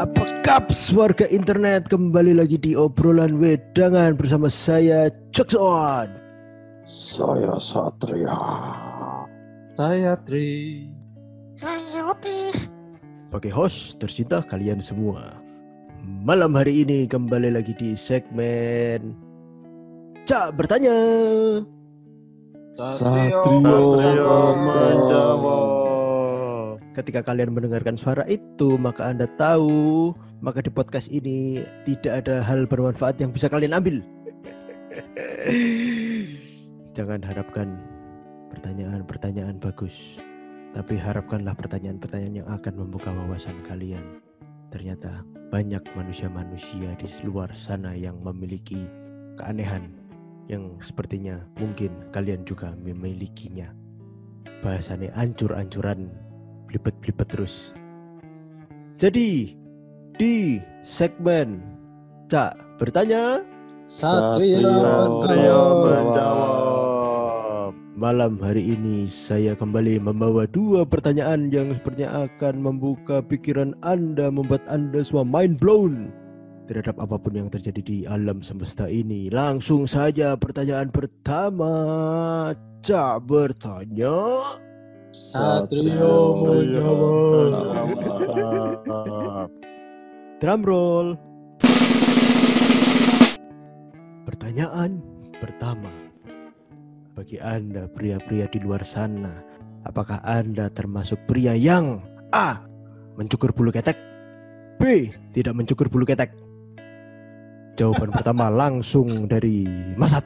Apa kaps warga internet kembali lagi di obrolan wedangan bersama saya Jackson. Saya Satria. Saya Tri. Sebagai host tercinta kalian semua. Malam hari ini kembali lagi di segmen Cak bertanya. Satrio Satrio menjawab. Ketika kalian mendengarkan suara itu, maka Anda tahu, maka di podcast ini tidak ada hal bermanfaat yang bisa kalian ambil. Jangan harapkan pertanyaan-pertanyaan bagus, tapi harapkanlah pertanyaan-pertanyaan yang akan membuka wawasan kalian. Ternyata banyak manusia-manusia di luar sana yang memiliki keanehan yang sepertinya mungkin kalian juga memilikinya. Bahasannya ancur-ancuran, blibet-blibet terus. Jadi, di segmen Cak bertanya, Satrio Satrio menjawab. Malam hari ini saya kembali membawa dua pertanyaan yang sepertinya akan membuka pikiran Anda, membuat Anda semua mind blown terhadap apa pun yang terjadi di alam semesta ini. Langsung saja pertanyaan pertama. Cak bertanya. Satrio menjawab. Drum roll. Pertanyaan pertama. Bagi Anda pria-pria di luar sana, apakah Anda termasuk pria yang A. Mencukur bulu ketek B. Tidak mencukur bulu ketek Jawaban pertama langsung dari Masat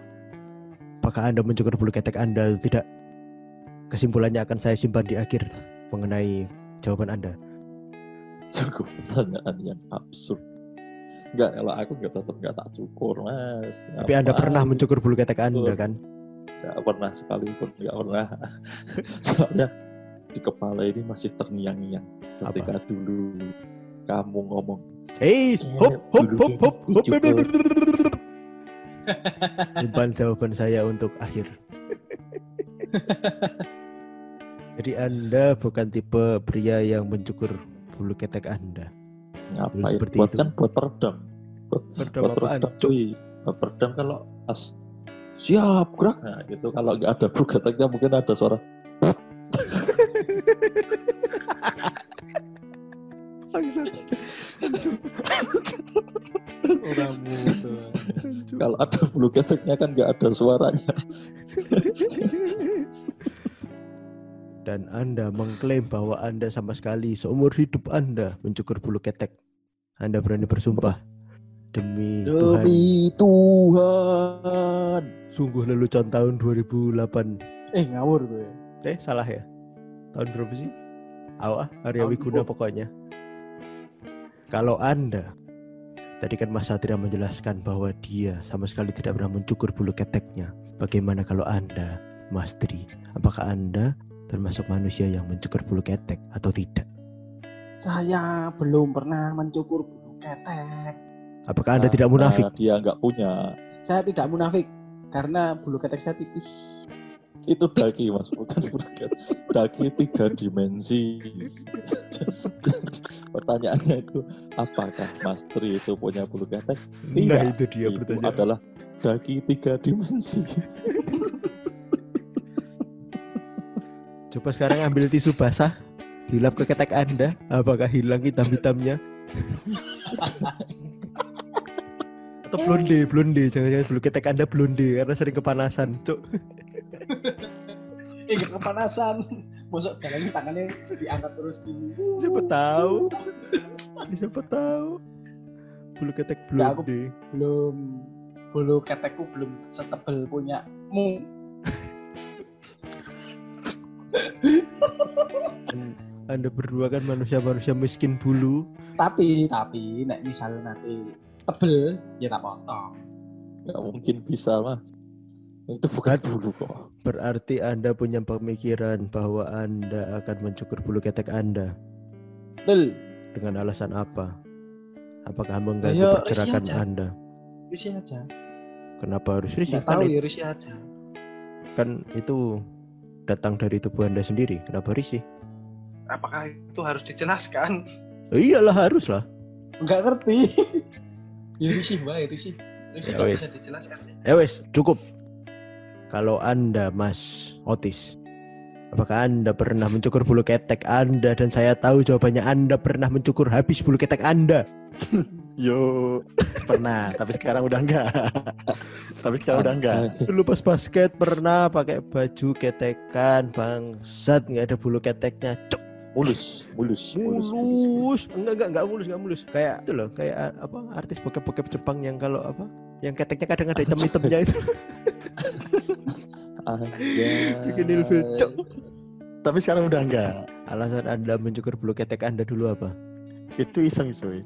Apakah Anda mencukur bulu ketek Anda atau tidak? Kesimpulannya akan saya simpan di akhir mengenai jawaban Anda Cukup pertanyaan yang absurd. Enggak, kalau aku enggak tetap enggak tak cukur, Mas. Tapi Anda pernah mencukur bulu ketek Anda kan? Enggak pernah sekalipun, enggak pernah. Soalnya di kepala ini masih terngiang-ngiang ketika dulu kamu ngomong Hei, Iya, hop, hop, hop, hop, hop. Simpan jawaban saya untuk akhir. Jadi Anda bukan tipe pria yang mencukur bulu ketek Anda. ngapain seperti buat itu. kan buat peredam buat, Peredam buat apaan, peredam cuy buat peredam kalau pas siap gerak. Nah gitu. Kalau nggak ada bulu keteknya mungkin ada suara. Kalau ada bulu keteknya kan nggak ada suaranya. Dan Anda mengklaim bahwa Anda sama sekali seumur hidup Anda mencukur bulu ketek. Anda berani bersumpah. Demi Tuhan. demi Tuhan Sungguh lelucon tahun 2008. Eh ngawur gue. Eh, salah ya? Tahun berapa sih? Awah, Arya Wiguna pokoknya. Kalau Anda tadi kan Mas Satria menjelaskan bahwa dia sama sekali tidak pernah mencukur bulu keteknya. Bagaimana kalau Anda, Mas Tri, apakah Anda termasuk manusia yang mencukur bulu ketek atau tidak? Saya belum pernah mencukur bulu ketek. Apakah Anda Nah, tidak munafik? nah, dia nggak punya Saya tidak munafik karena bulu ketek saya tipis. itu daki mas. Bukan bulu ketek. Daki tiga dimensi. Pertanyaannya itu apakah Mas Tri itu punya bulu ketek? Nah, Tidak. itu dia itu adalah daki tiga dimensi. Coba sekarang ambil tisu basah, dilap ke ketek Anda, apakah hilang hitam-hitamnya? Atau blonde, blonde, jangan-jangan bulu ketek Anda blonde karena sering kepanasan, cuk. Eh gak kepanasan. Masuk jalannya tangannya diangkat terus gini. Siapa tahu. Siapa tahu. Bulu ketek Ya, aku- blonde. Belum bulu ketekku belum setebel punya mu. An- Anda berdua kan manusia-manusia miskin bulu. Tapi tapi nek misalnya nanti tebel ya tak potong. nggak mungkin bisa mas Itu bukan Aduh. bulu kok. Berarti Anda punya pemikiran bahwa Anda akan mencukur bulu ketek Anda Betul. dengan alasan apa? Apakah mengganggu Ayo, pergerakan aja. Anda? Risih aja. Kenapa harus risih? Nggak Kan, tahu ya risih aja. kan itu datang dari tubuh Anda sendiri. Kenapa risih? Apakah itu harus dijelaskan? Iyalah harus lah. Enggak ngerti. ya risih baik risih. Risih Ya wes. bisa dijelaskan. Ya wes, cukup. Kalau Anda Mas Otis, apakah Anda pernah mencukur bulu ketek Anda dan saya tahu jawabannya Anda pernah mencukur habis bulu ketek Anda. Yo, pernah, tapi sekarang udah enggak. tapi sekarang udah enggak. Dulu pas basket pernah pakai baju ketekan, bangsat nggak ada bulu keteknya. Cuk, Mulus, mulus, mulus, mulus. mulus. Enggak enggak enggak mulus, enggak mulus. Kayak itu loh, kayak a- apa artis bokep-bokep Jepang yang kalau apa yang keteknya kadang ada hitam-hitamnya itu. Bikin ilfil. Tapi sekarang udah enggak. Alasan Anda mencukur bulu ketek Anda dulu apa? Itu iseng cuy.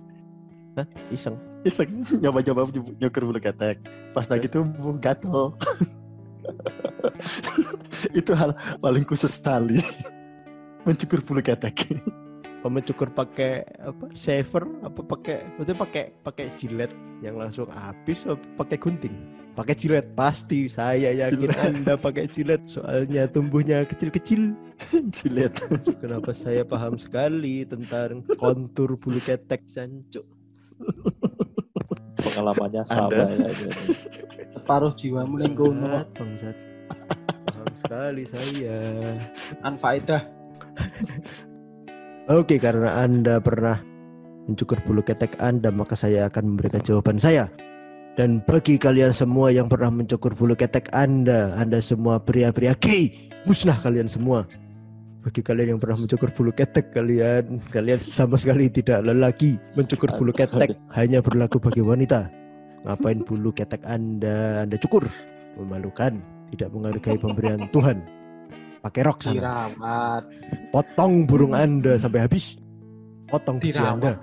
Iseng. Iseng nyoba-nyoba ny- nyukur bulu ketek. Pas lagi tumbuh gatel. itu hal paling khusus sekali. Mencukur bulu ketek. Apa mencukur pakai apa? Shaver apa pakai maksudnya pakai pakai jilet yang langsung habis pakai gunting? Pakai jilet pasti saya yakin Jilet. Anda pakai jilet soalnya tumbuhnya kecil-kecil. Jilet. Kenapa saya paham sekali tentang kontur bulu ketek sancuk. Pengalamannya sama Anda? ya. Separuh jiwamu ning kono. Bangsat, bangsat. Paham sekali saya. Anfaedah. Oke, karena Anda pernah mencukur bulu ketek Anda, maka saya akan memberikan jawaban saya. Dan bagi kalian semua yang pernah mencukur bulu ketek Anda, Anda semua pria-pria gay, musnah kalian semua. Bagi kalian yang pernah mencukur bulu ketek kalian, kalian sama sekali tidak lelaki. Mencukur bulu ketek hanya berlaku bagi wanita. Ngapain bulu ketek Anda Anda cukur? Memalukan, tidak menghargai pemberian Tuhan. Pakai rok sana. Dirawat. Potong burung Anda sampai habis. Potong biji Anda.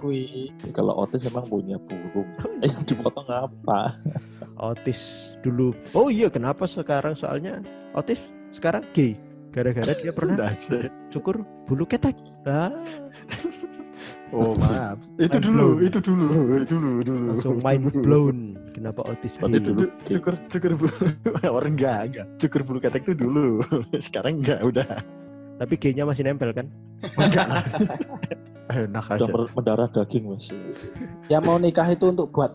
Kalau Otis emang punya burung. Yang dipotong apa? Otis dulu. Oh iya, kenapa sekarang soalnya Otis sekarang gay? Gara-gara dia pernah cukur bulu ketek. Ah, Oh maaf. itu Mind dulu, blown. itu dulu, dulu, dulu. langsung mind dulu. blown. Kenapa Otis Oh, gay? Itu tuh cukur cukur bulu orang enggak, enggak. Cukur bulu ketek itu dulu. Sekarang enggak, udah. Tapi gaynya masih nempel kan? Enggak lah. Enak Udah aja. mer- mendarah daging mas. Yang mau nikah itu untuk buat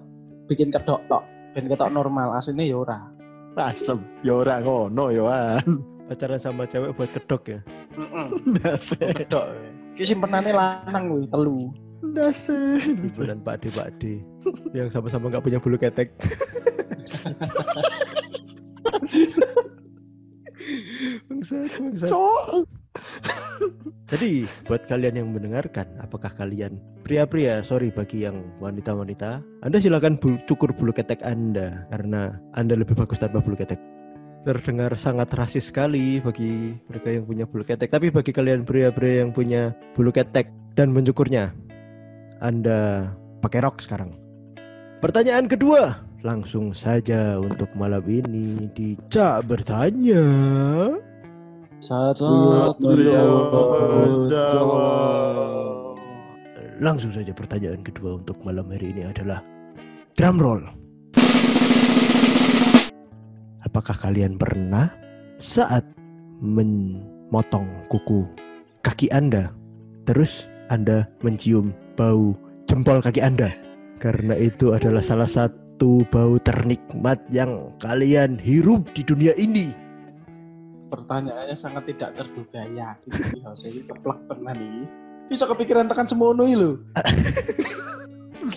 bikin kedok tok. Ben ketok normal, aslinya ya ora. Asem. Ya ora ngono, Yohan. Pacaran sama cewek buat kedok ya. Heeh. Dase. Kedok. Ki simpenane lanang kuwi telu. Dase. Ibu dan Pak D, Pak D. Yang sama-sama nggak punya bulu ketek. bangsat, bangsat. Cok. Jadi buat kalian yang mendengarkan, apakah kalian pria-pria, sorry bagi yang wanita-wanita, Anda silakan bul- cukur bulu ketek Anda karena Anda lebih bagus tanpa bulu ketek. Terdengar sangat rasis sekali bagi mereka yang punya bulu ketek, tapi bagi kalian pria-pria yang punya bulu ketek dan mencukurnya, Anda pakai rok sekarang. Pertanyaan kedua, langsung saja untuk malam ini dijak bertanya. Satu Jawab. Jawa. Langsung saja pertanyaan kedua untuk malam hari ini adalah drum roll. Apakah kalian pernah saat memotong kuku kaki Anda terus Anda mencium bau jempol kaki Anda? Karena itu adalah salah satu bau ternikmat yang kalian hirup di dunia ini. pertanyaannya sangat tidak terduga ya. Ini ini keplak tenan ini. Bisa kepikiran tekan semono iki lho.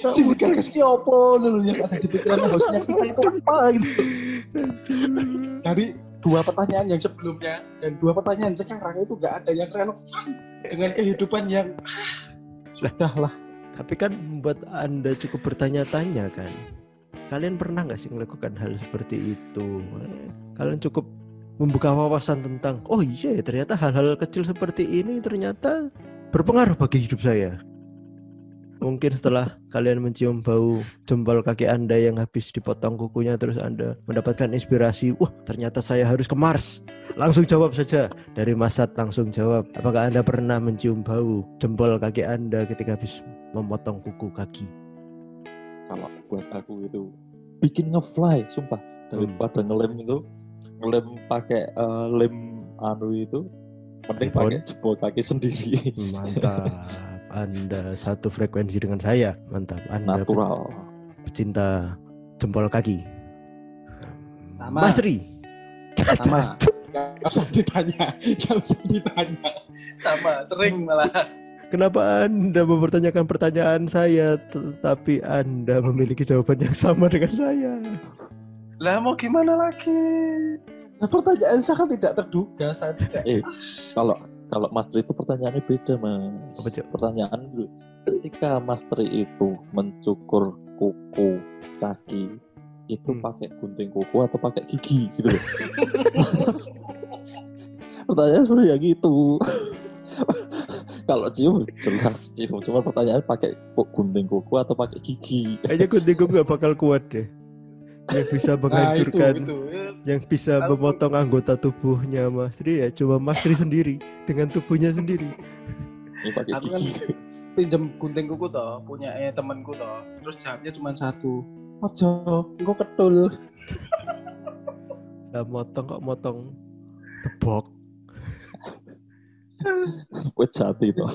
Sing digagas ki opo lho yang ada di pikiran hostnya kita itu apa gitu dari dua pertanyaan yang sebelumnya dan dua pertanyaan sekarang itu gak ada yang relevan dengan kehidupan yang ah, sudahlah Tapi kan membuat Anda cukup bertanya-tanya kan. Kalian pernah nggak sih melakukan hal seperti itu? Kalian cukup membuka wawasan tentang, oh iya ya ternyata hal-hal kecil seperti ini ternyata berpengaruh bagi hidup saya. Mungkin setelah kalian mencium bau jempol kaki Anda yang habis dipotong kukunya terus Anda mendapatkan inspirasi, wah ternyata saya harus ke Mars. Langsung jawab saja dari Masat langsung jawab. Apakah Anda pernah mencium bau jempol kaki Anda ketika habis memotong kuku kaki? Kalau buat aku itu bikin ngefly, sumpah. Daripada ngelem itu, ngelem pakai eh, lem anu itu, mending pakai jempol kaki sendiri. Mantap. Anda satu frekuensi dengan saya. Mantap. Anda Natural. pecinta jempol kaki. Sama. Mas Tri. Sama. Gak usah ditanya, gak usah ditanya. Sama, sering malah. Kenapa Anda mempertanyakan pertanyaan saya tetapi Anda memiliki jawaban yang sama dengan saya? Lah mau gimana lagi? Nah, pertanyaan sangat tidak terduga. Saya tidak. Eh, kalau kalau Mas Tri itu pertanyaannya beda, Mas. Apa? Pertanyaan dulu. Ketika Mas Tri itu mencukur kuku kaki, itu Hmm. pakai gunting kuku atau pakai gigi gitu loh. Pertanyaan sebenarnya gitu. kalau cium jelas cium, cuma pertanyaan pakai gunting kuku atau pakai gigi. Kayaknya gunting gue nggak bakal kuat deh. Yang bisa Nah, itu, menghancurkan, itu. yang bisa Kalau- memotong anggota tubuhnya Mas Tri ya cuma Mas Tri sendiri dengan tubuhnya sendiri. Ini pakai Aku kan gigi. pinjem gunting kuku toh, punya eh temanku toh. Terus jawabnya cuma satu. Ojo, engko ketul. Lah motong kok motong tebok. Wet jati toh.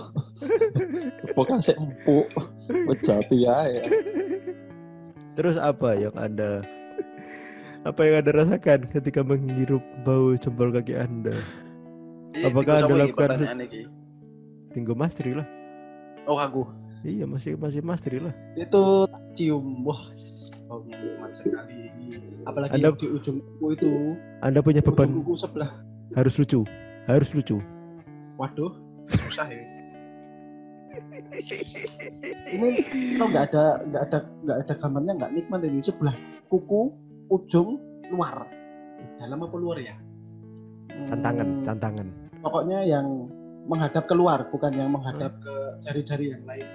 Pokoknya kasih empuk. Wet jati ya. Terus apa yang Anda apa yang Anda rasakan ketika menghirup bau jempol kaki Anda? Apakah Anda lakukan Tinggal Mas Tri lah. Oh aku. Iya masih masih Mas Tri lah. Itu cium. Wah, baunya nikmat sekali. Apalagi Anda- di ujung kuku itu, Anda punya beban kuku sebelah. harus lucu, harus lucu. Waduh, susah ya. Ini kalau nggak ada nggak ada nggak ada gambarnya nggak nikmat ini sebelah kuku ujung luar dalam apa luar ya Cantangan, Hmm, cantangan. pokoknya yang menghadap keluar bukan yang menghadap ke jari-jari yang lain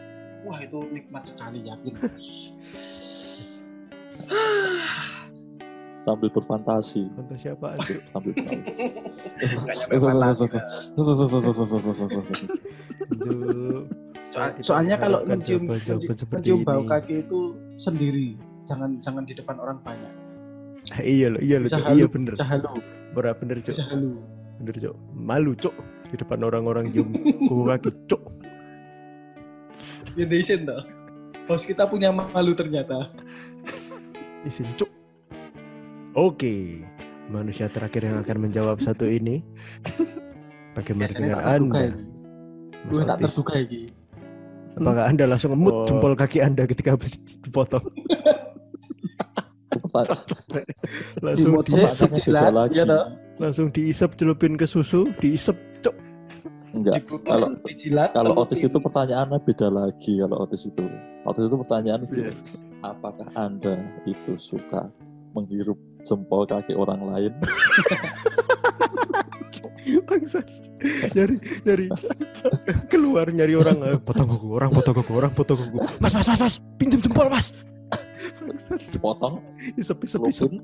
wah itu nikmat sekali yakin Sambil berfantasi. Fantasi tuh? Sambil tahu. Nggak nyampe fantasi dah. Tunjuk. Saya Soal- tidak soalnya kalau mencium mencium, bau kaki itu sendiri jangan jangan di depan orang banyak iya loh, iya halu iya bener. bisa halu Bener bener, Cok. halu Bener, Cok. Malu, Cok. Di depan orang-orang cium kuku kaki, Cok. ya isin toh bos kita punya malu ternyata Isin, Cok. Oke. Manusia terakhir yang akan menjawab satu ini. Bagaimana dengan Anda? gue tak terduga ini Apakah Anda langsung ngemut Oh. jempol kaki Anda ketika habis dipotong? Langsung di, sejilat, lagi. iya toh. langsung diisep celupin ke susu, diisep, Cok. Enggak. Kalau dijilat kalau otis itu pertanyaannya beda lagi kalau otis itu. Otis itu pertanyaan Yes. apakah Anda itu suka menghirup jempol kaki orang lain? Bangsat. Nyari nyari keluar nyari orang potong kuku, orang potong kuku, orang potong kuku. Mas, mas, mas, mas, pinjam jempol, Mas. Isep, isep. lupin,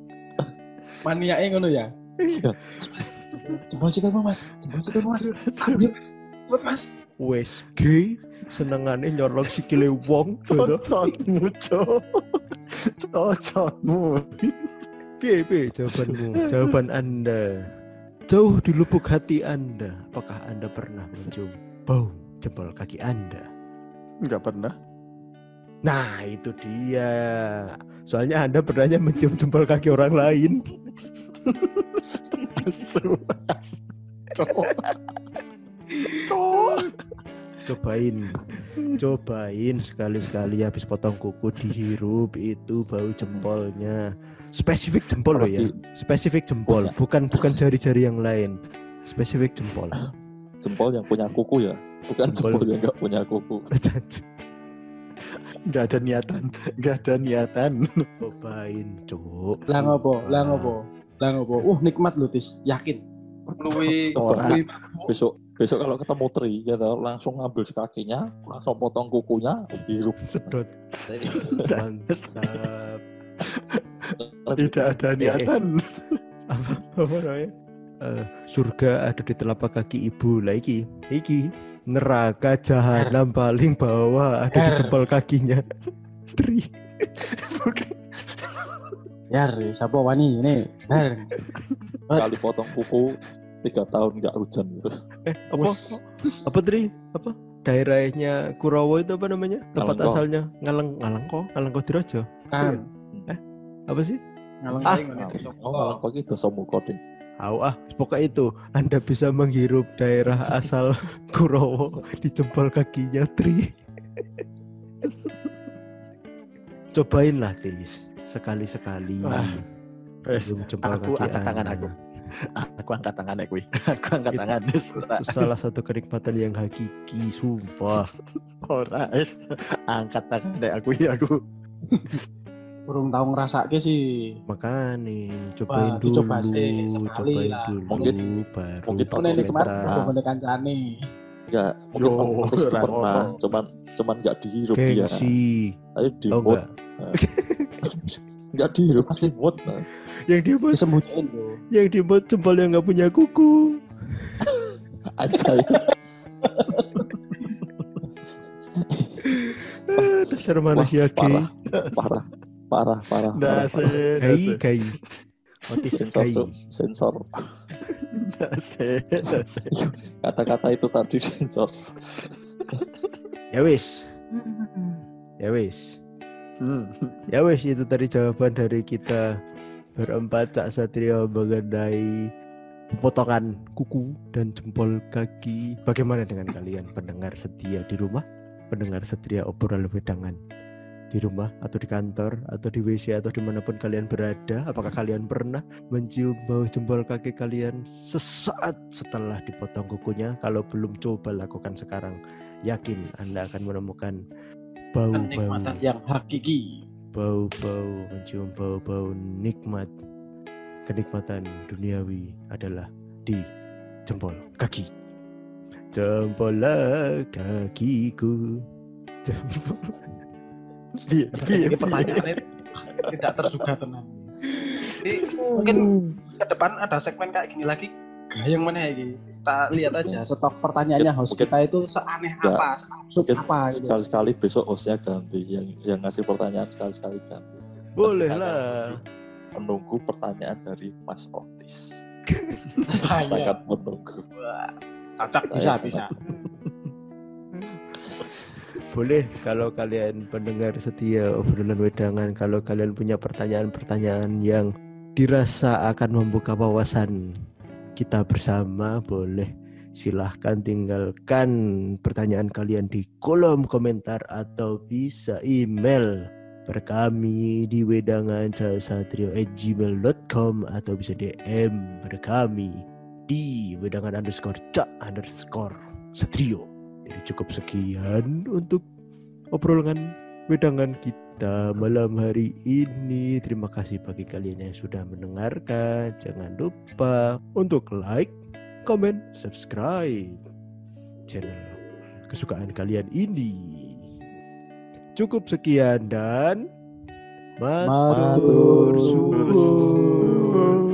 maniaknya ngono ya Iya. jempol mas jempol sikilmu mas cepet mas Wes gay, senengane nyolong sikile wong. gitu. Cocotmu. Piye, piye jawabanmu? Jawaban Anda. Jauh di lubuk hati Anda, apakah Anda pernah mencium bau jempol kaki Anda? Enggak pernah. Nah, itu dia. Soalnya Anda pernahnya mencium jempol kaki orang lain. Asu, asu. Cobain. Cobain sekali-sekali habis potong kuku dihirup itu bau jempolnya. Spesifik jempol loh ya. Spesifik jempol, bukan bukan jari-jari yang lain. Spesifik jempol. jempol yang punya kuku ya, bukan Jempol. jempol yang nggak punya kuku. Enggak ada niatan. Enggak ada niatan. Cobain, cuk. lah ngopo lah ngopo lah ngopo uh nikmat lu tis yakin luwi Besok besok kalau ketemu Tri gitu langsung ngambil kakinya langsung potong kukunya hirup Sedot. Mantap. Tidak ada niatan. apa apa namanya Eh, surga ada di telapak kaki ibu lah iki iki neraka jahanam paling bawah ada di jempol kakinya. Tri. Yar, siapa wani ini? Yar. kali potong kuku tiga tahun nggak hujan. Gitu eh apa? Apa tri? Apa? Daerahnya Kurawa itu apa namanya? Tempat Ngalengko. asalnya? Ngaleng Ngalengko? Ngalengko Dirojo Kan. apa sih? Ngalang Ah. oh gitu dosa muka ding Tahu ah, pokoknya itu Anda bisa menghirup daerah asal Kurowo di jempol kakinya Tri. Cobain lah Tis, sekali-sekali. Jempol aku kaki angkat tangan aku. Aku angkat tangan kuwi. Aku angkat Itu- tangan. Itu salah satu kenikmatan yang hakiki, sumpah. Ora. Angkat tangan aku ya aku. Urung tau ngrasake sih. Makanya cobain Wah, dulu, dicoba sih, sekali cobain lah. dulu, Mungkin- baru mungkin Kok nek nikmat komentar. kok ngene kancane. nggak mungkin Yo, itu ora pernah cuman cuman nggak dihirup dia Gengsi. ayo Oh dimut enggak, nggak dihirup Pasti. dimut nah. yang dimut, Disembunyiin tuh. yang dimut jempol yang nggak punya kuku. aja Ah, Dasar manusia gay. parah parah parah parah parah, Dase, dase. gai. Otis sensor. Cuk. sensor Dase, dase. kata-kata itu tadi sensor Ya wis. Ya wis. Hmm. Ya wis itu tadi jawaban dari kita berempat Cak Satrio mengenai pemotongan kuku dan jempol kaki. Bagaimana dengan kalian pendengar setia di rumah? Pendengar setia obrolan wedangan di rumah atau di kantor atau di WC atau di mana pun kalian berada apakah kalian pernah mencium bau jempol kaki kalian sesaat setelah dipotong kukunya? Kalau belum coba lakukan sekarang. Yakin anda akan menemukan bau-bau yang hakiki. bau-bau mencium bau-bau nikmat. Kenikmatan duniawi adalah di jempol kaki. Jempollah kakiku jempol Piye, Ini piye. pertanyaannya tidak terduga tenang. Jadi mungkin ke depan ada segmen kayak gini lagi. Gayeng mana ya Kita lihat aja stok pertanyaannya host Mungkin- kita itu seaneh Ya, apa, seabsurd apa gitu. sekali-sekali besok hostnya ganti yang yang ngasih pertanyaan sekali-sekali ganti boleh lah menunggu pertanyaan dari Mas Otis iya. sangat menunggu Cocok bisa bisa. Boleh kalau kalian pendengar setia obrolan wedangan kalau kalian punya pertanyaan-pertanyaan yang dirasa akan membuka wawasan kita bersama boleh. Silahkan tinggalkan pertanyaan kalian di kolom komentar atau bisa email per kami di wedangan gmail.com atau bisa DM pada kami di wedangan underscore cak underscore satrio jadi cukup sekian untuk obrolan wedangan kita malam hari ini. Terima kasih bagi kalian yang sudah mendengarkan. Jangan lupa untuk like, komen, subscribe channel kesukaan kalian ini. Cukup sekian dan Matur suwun.